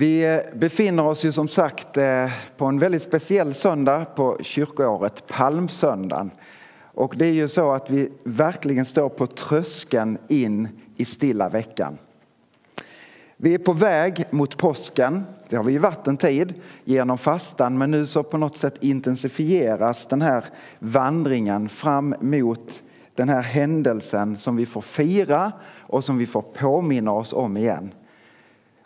Vi befinner oss ju som sagt eh, på en väldigt speciell söndag på kyrkoåret, palmsöndagen. Och det är ju så att vi verkligen står på tröskeln in i stilla veckan. Vi är på väg mot påsken. Det har vi ju varit en tid genom fastan men nu så på något sätt intensifieras den här vandringen fram mot den här händelsen som vi får fira och som vi får påminna oss om igen.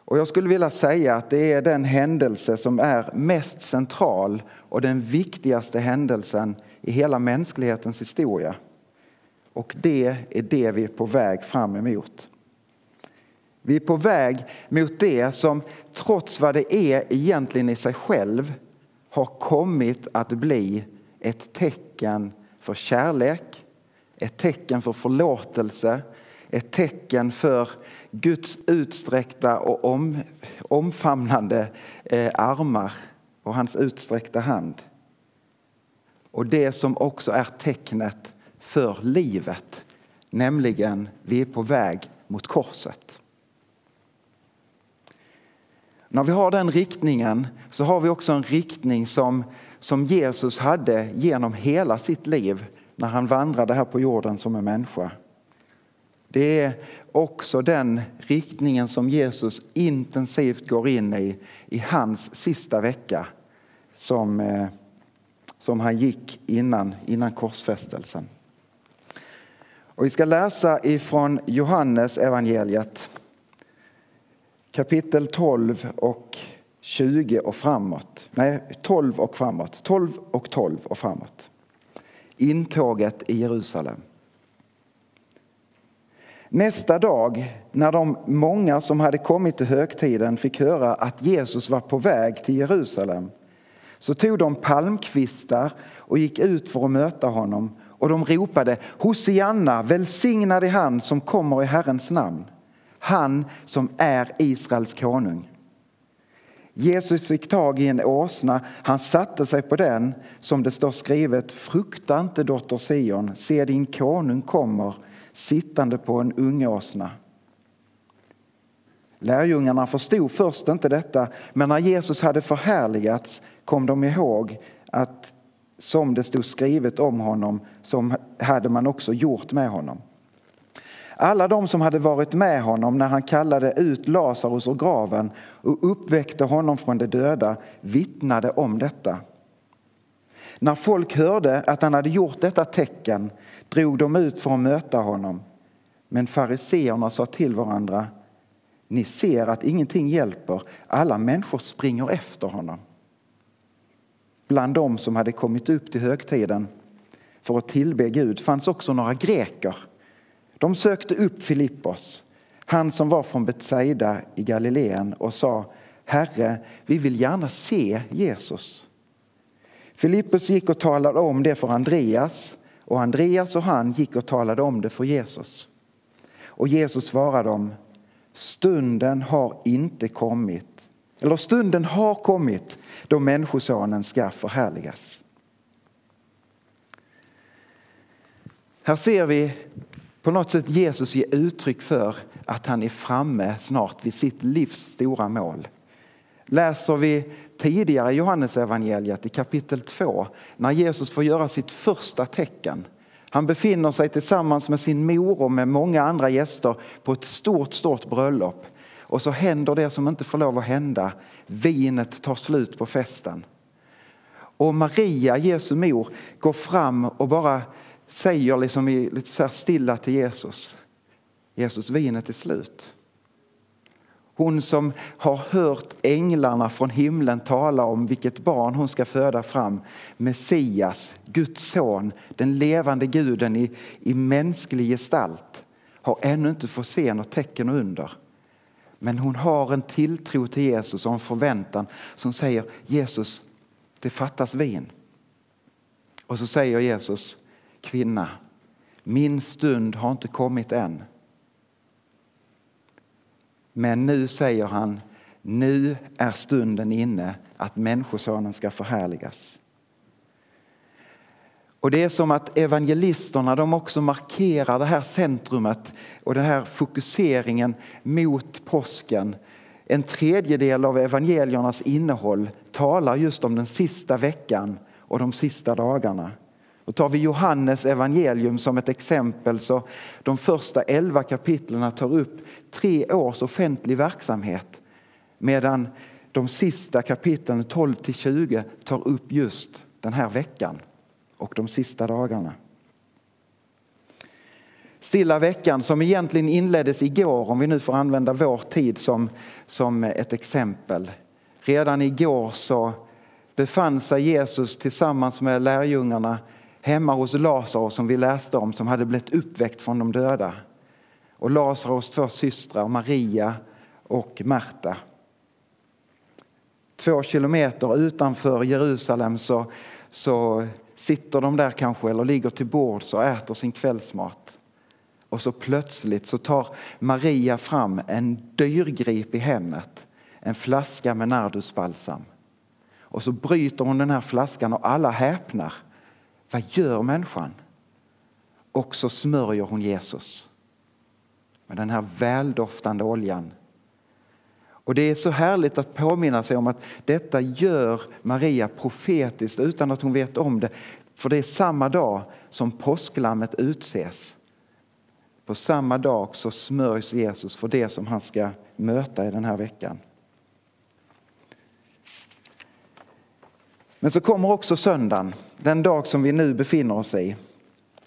Och jag skulle vilja säga att det är den händelse som är mest central och den viktigaste händelsen i hela mänsklighetens historia. Och det är det vi är på väg fram emot. Vi är på väg mot det som trots vad det är egentligen i sig själv har kommit att bli ett tecken för kärlek, ett tecken för förlåtelse, ett tecken för Guds utsträckta och om, omfamnande eh, armar och hans utsträckta hand. Och det som också är tecknet för livet, nämligen vi är på väg mot korset. När vi har den riktningen så har vi också en riktning som, som Jesus hade genom hela sitt liv när han vandrade här på jorden som en människa. Det är också den riktningen som Jesus intensivt går in i i hans sista vecka som, eh, som han gick innan, innan korsfästelsen. Och vi ska läsa ifrån Johannes evangeliet kapitel 12 och 20 och framåt. Nej, 12 och framåt. 12 och 12 och framåt. Intåget i Jerusalem. Nästa dag, när de många som hade kommit till högtiden fick höra att Jesus var på väg till Jerusalem så tog de palmkvistar och gick ut för att möta honom och de ropade Hosianna, välsignad är han som kommer i Herrens namn, han som är Israels konung. Jesus fick tag i en åsna, han satte sig på den som det står skrivet Frukta inte dotter Sion, se din konung kommer sittande på en ungåsna. Lärjungarna förstod först inte detta, men när Jesus hade förhärligats kom de ihåg att som det stod skrivet om honom, som hade man också gjort med honom. Alla de som hade varit med honom när han kallade ut Lazarus ur graven och uppväckte honom från de döda vittnade om detta. När folk hörde att han hade gjort detta tecken drog de ut för att möta honom. Men fariseerna sa till varandra Ni ser att ingenting hjälper, alla människor springer efter honom. Bland dem som hade kommit upp till högtiden för att tillbe Gud fanns också några greker. De sökte upp Filippos, han som var från Betsaida i Galileen och sa Herre, vi vill gärna se Jesus. Filippus gick och talade om det för Andreas och Andreas och han gick och talade om det för Jesus. Och Jesus svarade dem, stunden har inte kommit, eller stunden har kommit då Människosonen ska förhärligas. Här ser vi på något sätt Jesus ge uttryck för att han är framme snart vid sitt livs stora mål. Läser vi tidigare i Johannesevangeliet, i kapitel 2 när Jesus får göra sitt första tecken. Han befinner sig tillsammans med sin mor och med många andra gäster på ett stort, stort bröllop. Och så händer det som inte får lov att hända. Vinet tar slut på festen. Och Maria, Jesu mor, går fram och bara säger liksom lite så stilla till Jesus. Jesus, vinet är slut. Hon som har hört änglarna från himlen tala om vilket barn hon ska föda fram. Messias, Guds son, den levande guden i, i mänsklig gestalt har ännu inte fått se något tecken under. Men hon har en tilltro till Jesus och en förväntan som säger Jesus, det fattas vin. Och så säger Jesus, kvinna, min stund har inte kommit än. Men nu säger han, nu är stunden inne att Människosonen ska förhärligas. Och det är som att evangelisterna de också markerar det här centrumet och den här fokuseringen mot påsken En tredjedel av evangeliernas innehåll talar just om den sista veckan och de sista dagarna. Och tar vi Johannes evangelium som ett exempel så de första elva kapitlen tar upp tre års offentlig verksamhet medan de sista kapitlen 12 till 20 tar upp just den här veckan och de sista dagarna. Stilla veckan som egentligen inleddes igår om vi nu får använda vår tid som, som ett exempel. Redan igår så befann sig Jesus tillsammans med lärjungarna hemma hos Lazarus som vi läste om som hade blivit uppväckt från de döda. Och Lazarus två systrar, Maria och Marta. Två kilometer utanför Jerusalem så, så sitter de där kanske eller ligger till bords och äter sin kvällsmat. Och så plötsligt så tar Maria fram en dyrgrip i hemmet, en flaska med nardusbalsam. Och så bryter hon den här flaskan och alla häpnar. Vad gör människan? Och så smörjer hon Jesus med den här väldoftande oljan. Och Det är så härligt att påminna sig om att detta gör Maria profetiskt utan att hon vet om det. För det är samma dag som påsklammet utses. På samma dag så smörjs Jesus för det som han ska möta i den här veckan. Men så kommer också söndagen, den dag som vi nu befinner oss i.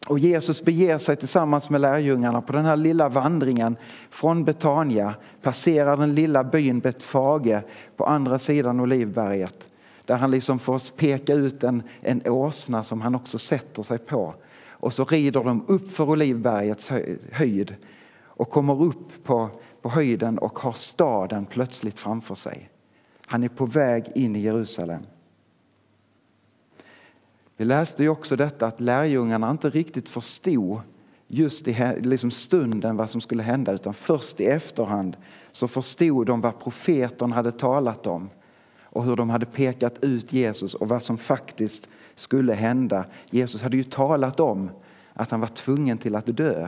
Och Jesus beger sig tillsammans med lärjungarna på den här lilla vandringen från Betania, passerar den lilla byn Betfage på andra sidan Olivberget. Där han liksom får peka ut en, en åsna som han också sätter sig på. Och så rider de upp för Olivbergets höjd och kommer upp på, på höjden och har staden plötsligt framför sig. Han är på väg in i Jerusalem. Vi läste ju också detta att lärjungarna inte riktigt förstod just i liksom stunden vad som skulle hända utan först i efterhand så förstod de vad profeten hade talat om och hur de hade pekat ut Jesus och vad som faktiskt skulle hända. Jesus hade ju talat om att han var tvungen till att dö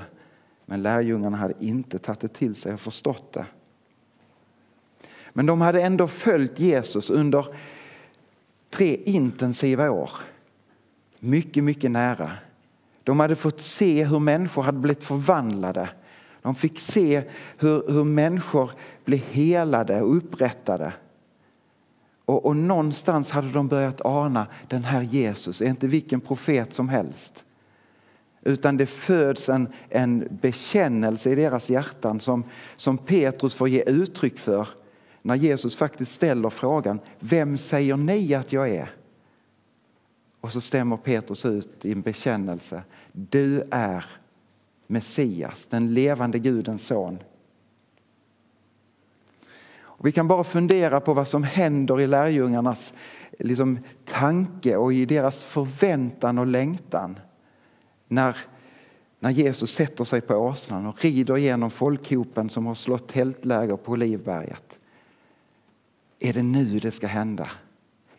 men lärjungarna hade inte tagit det till sig och förstått det. Men de hade ändå följt Jesus under tre intensiva år mycket, mycket nära. De hade fått se hur människor hade blivit förvandlade. De fick se hur, hur människor blev helade och upprättade. Och, och någonstans hade de börjat ana den här Jesus är inte vilken profet som helst. Utan det föds en, en bekännelse i deras hjärtan som, som Petrus får ge uttryck för när Jesus faktiskt ställer frågan Vem säger ni att jag är? Och så stämmer Petrus ut i en bekännelse. Du är Messias, den levande Gudens son. Och vi kan bara fundera på vad som händer i lärjungarnas liksom, tanke och i deras förväntan och längtan när, när Jesus sätter sig på åsnan och rider genom folkhopen som har slått tältläger på Olivberget. Är det nu det ska hända?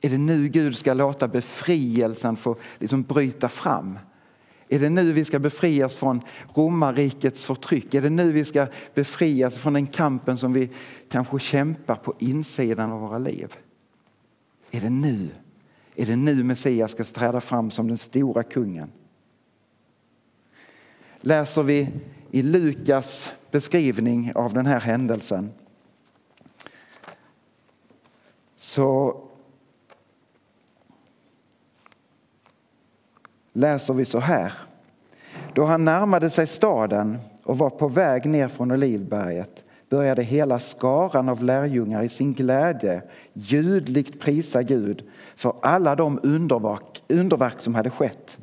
Är det nu Gud ska låta befrielsen få liksom bryta fram? Är det nu vi ska befrias från romarrikets förtryck? Är det nu vi ska befrias från den kampen som vi kanske kämpar på insidan av våra liv? Är det nu? Är det nu Messias ska träda fram som den stora kungen? Läser vi i Lukas beskrivning av den här händelsen så läser vi så här. Då han närmade sig staden och var på väg ner från Olivberget började hela skaran av lärjungar i sin glädje ljudligt prisa Gud för alla de underverk, underverk som hade skett.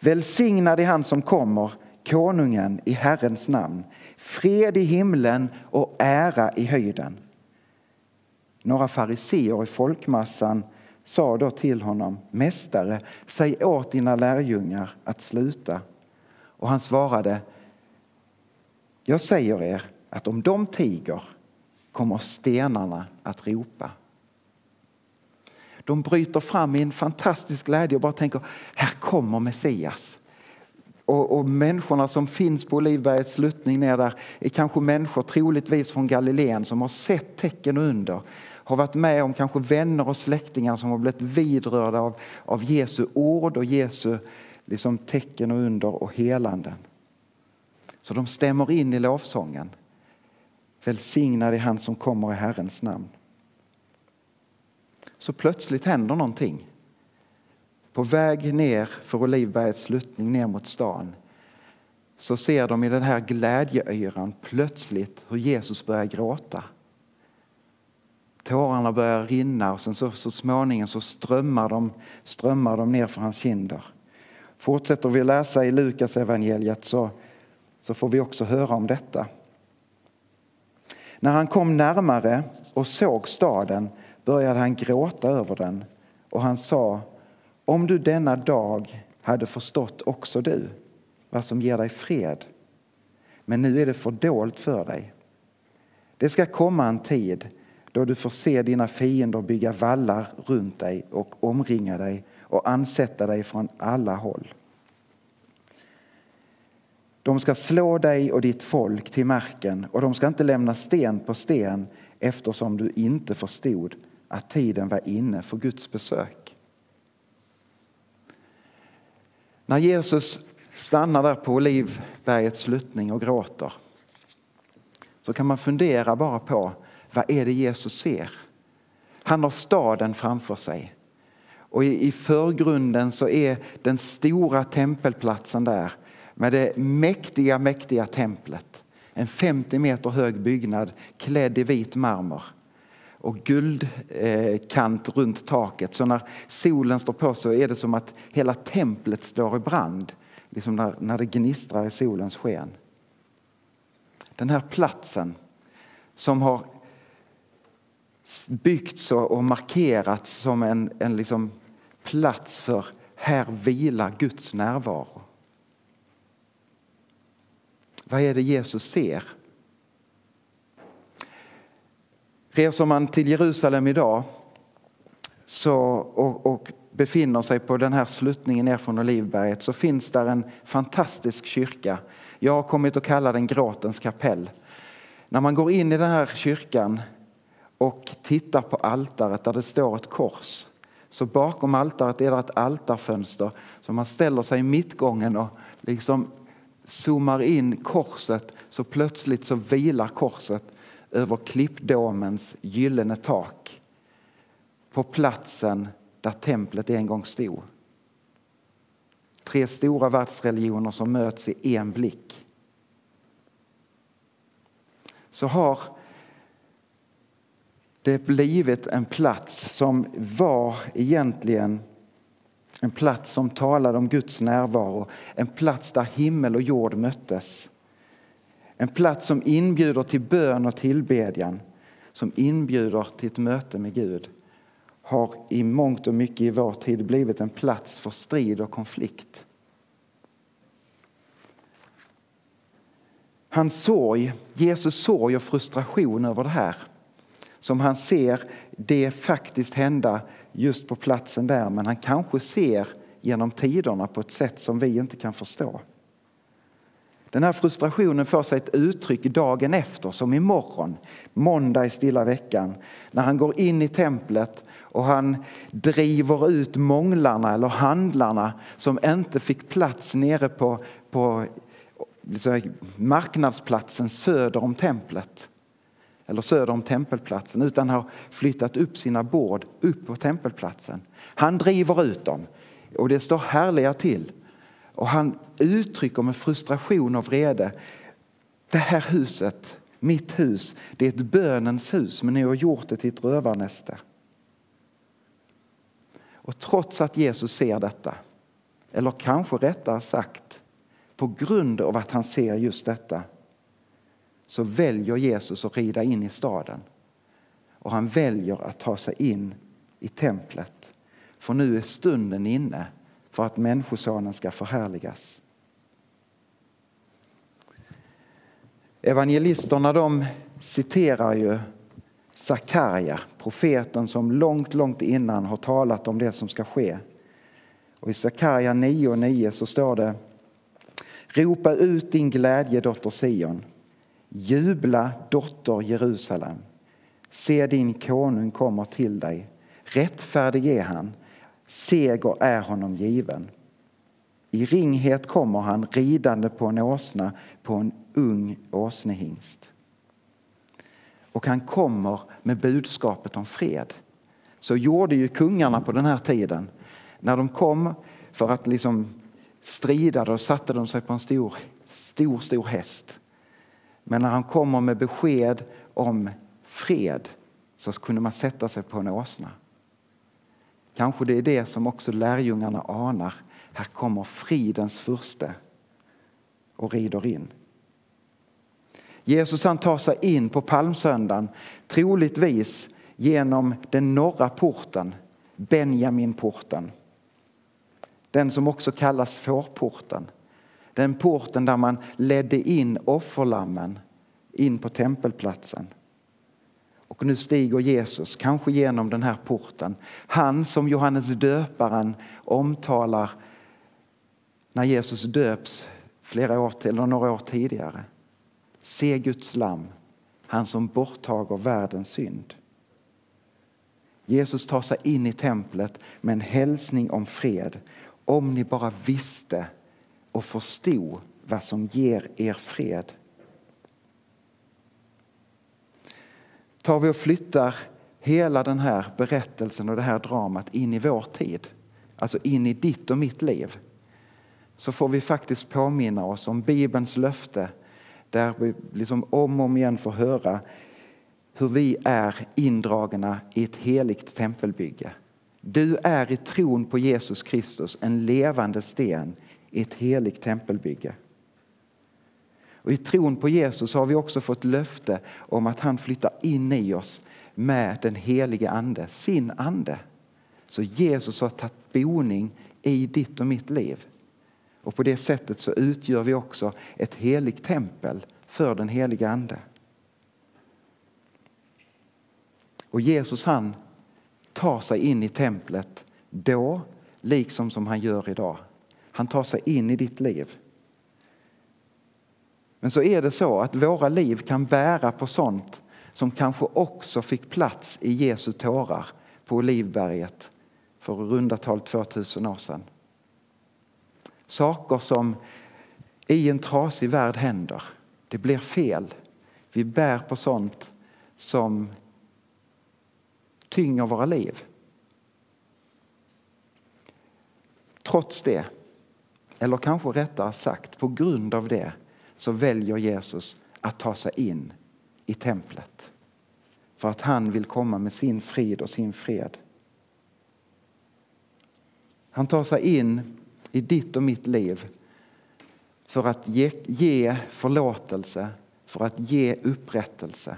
Välsignad är han som kommer, konungen i Herrens namn. Fred i himlen och ära i höjden. Några fariseer i folkmassan sa då till honom, Mästare, säg åt dina lärjungar att sluta. Och han svarade, Jag säger er att om de tiger kommer stenarna att ropa. De bryter fram i en fantastisk glädje och bara tänker, här kommer Messias. Och, och människorna som finns på Olivbergets sluttning ner där är kanske människor troligtvis från Galileen som har sett tecken under. Har varit med om kanske vänner och släktingar som har blivit vidrörda av, av Jesu ord och Jesu liksom, tecken och under och helanden. Så de stämmer in i lovsången. Välsignad är han som kommer i Herrens namn. Så plötsligt händer någonting. På väg ner för Olivbergets sluttning ner mot stan så ser de i den här glädjeyran plötsligt hur Jesus börjar gråta. Tårarna börjar rinna och sen så, så småningom så strömmar de, strömmar de ner för hans kinder. Fortsätter vi läsa i Lukas evangeliet så, så får vi också höra om detta. När han kom närmare och såg staden började han gråta över den och han sa om du denna dag hade förstått också du vad som ger dig fred. Men nu är det fördolt för dig. Det ska komma en tid då du får se dina fiender bygga vallar runt dig och omringa dig och ansätta dig från alla håll. De ska slå dig och ditt folk till marken och de ska inte lämna sten på sten eftersom du inte förstod att tiden var inne för Guds besök. När Jesus stannar där på Olivbergets sluttning och gråter så kan man fundera bara på vad är det Jesus ser? Han har staden framför sig. Och i förgrunden så är den stora tempelplatsen där med det mäktiga, mäktiga templet. En 50 meter hög byggnad klädd i vit marmor och guldkant eh, runt taket. Så när solen står på så är det som att hela templet står i brand, liksom när, när det gnistrar i solens sken. Den här platsen som har byggts och markerats som en, en liksom plats för här vilar Guds närvaro. Vad är det Jesus ser? Reser man till Jerusalem idag så, och, och befinner sig på den här sluttningen ner från Olivberget så finns där en fantastisk kyrka. Jag har kommit att kalla den Gråtens kapell. När man går in i den här kyrkan och tittar på altaret där det står ett kors så bakom altaret är det ett altarfönster så man ställer sig i mittgången och liksom zoomar in korset så plötsligt så vilar korset över klippdomens gyllene tak på platsen där templet en gång stod. Tre stora världsreligioner som möts i en blick. Så har det blivit en plats som var egentligen en plats som talade om Guds närvaro, en plats där himmel och jord möttes. En plats som inbjuder till bön och tillbedjan, som inbjuder till ett möte med Gud har i mångt och mycket i vår tid blivit en plats för strid och konflikt. Hans sorg, Jesus sorg och frustration över det här som han ser det faktiskt hända just på platsen där men han kanske ser genom tiderna på ett sätt som vi inte kan förstå. Den här frustrationen får sig ett uttryck dagen efter, som imorgon, måndag i stilla veckan, när han går in i templet och han driver ut månglarna eller handlarna som inte fick plats nere på, på marknadsplatsen söder om templet eller söder om tempelplatsen utan har flyttat upp sina bord upp på tempelplatsen. Han driver ut dem och det står härliga till. Och han uttrycker med frustration och vrede. Det här huset, mitt hus, det är ett bönens hus men ni har gjort det till ett rövarnäste. Och trots att Jesus ser detta, eller kanske rättare sagt på grund av att han ser just detta så väljer Jesus att rida in i staden. Och han väljer att ta sig in i templet. För nu är stunden inne för att Människosonen ska förhärligas. Evangelisterna de citerar ju Sakarja, profeten som långt, långt innan har talat om det som ska ske. Och I Sakarja 9 och 9 så står det Ropa ut din glädje, dotter Sion. Jubla, dotter Jerusalem. Se, din konung kommer till dig. Rättfärdig är han, seger är honom given. I ringhet kommer han ridande på en åsna, på en ung åsnehingst. Och han kommer med budskapet om fred. Så gjorde ju kungarna på den här tiden. När de kom för att liksom strida då satte de sig på en stor, stor, stor häst. Men när han kommer med besked om fred så kunde man sätta sig på en åsna. Kanske det är det som också lärjungarna anar. Här kommer fridens furste och rider in. Jesus han tar sig in på palmsöndagen, troligtvis genom den norra porten, Benjaminporten. Den som också kallas fårporten. Den porten där man ledde in offerlammen in på tempelplatsen. Och nu stiger Jesus, kanske genom den här porten. Han som Johannes döparen omtalar när Jesus döps flera år, eller några år tidigare. Se Guds lam, han som borttager världens synd. Jesus tar sig in i templet med en hälsning om fred. Om ni bara visste och förstå vad som ger er fred. Tar vi och flyttar hela den här berättelsen och det här dramat in i vår tid, alltså in i ditt och mitt liv, så får vi faktiskt påminna oss om Bibelns löfte där vi liksom om och om igen får höra hur vi är indragna i ett heligt tempelbygge. Du är i tron på Jesus Kristus en levande sten i ett heligt tempelbygge. Och I tron på Jesus har vi också fått löfte om att han flyttar in i oss med den helige Ande, sin ande. Så Jesus har tagit boning i ditt och mitt liv. Och på det sättet så utgör vi också ett heligt tempel för den helige Ande. Och Jesus han tar sig in i templet då, liksom som han gör idag. Han tar sig in i ditt liv. Men så är det så att våra liv kan bära på sånt som kanske också fick plats i Jesu tårar på Olivberget för runda tal 2000 år sedan. Saker som i en trasig värld händer. Det blir fel. Vi bär på sånt som tynger våra liv. Trots det, eller kanske rättare sagt på grund av det, så väljer Jesus att ta sig in i templet. För att han vill komma med sin frid och sin fred. Han tar sig in i ditt och mitt liv för att ge, ge förlåtelse, för att ge upprättelse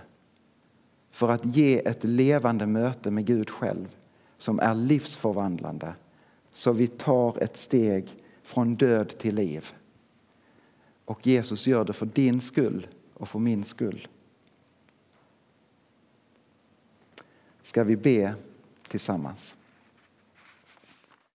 för att ge ett levande möte med Gud själv som är livsförvandlande så vi tar ett steg från död till liv. Och Jesus gör det för din skull och för min skull. Ska vi be tillsammans?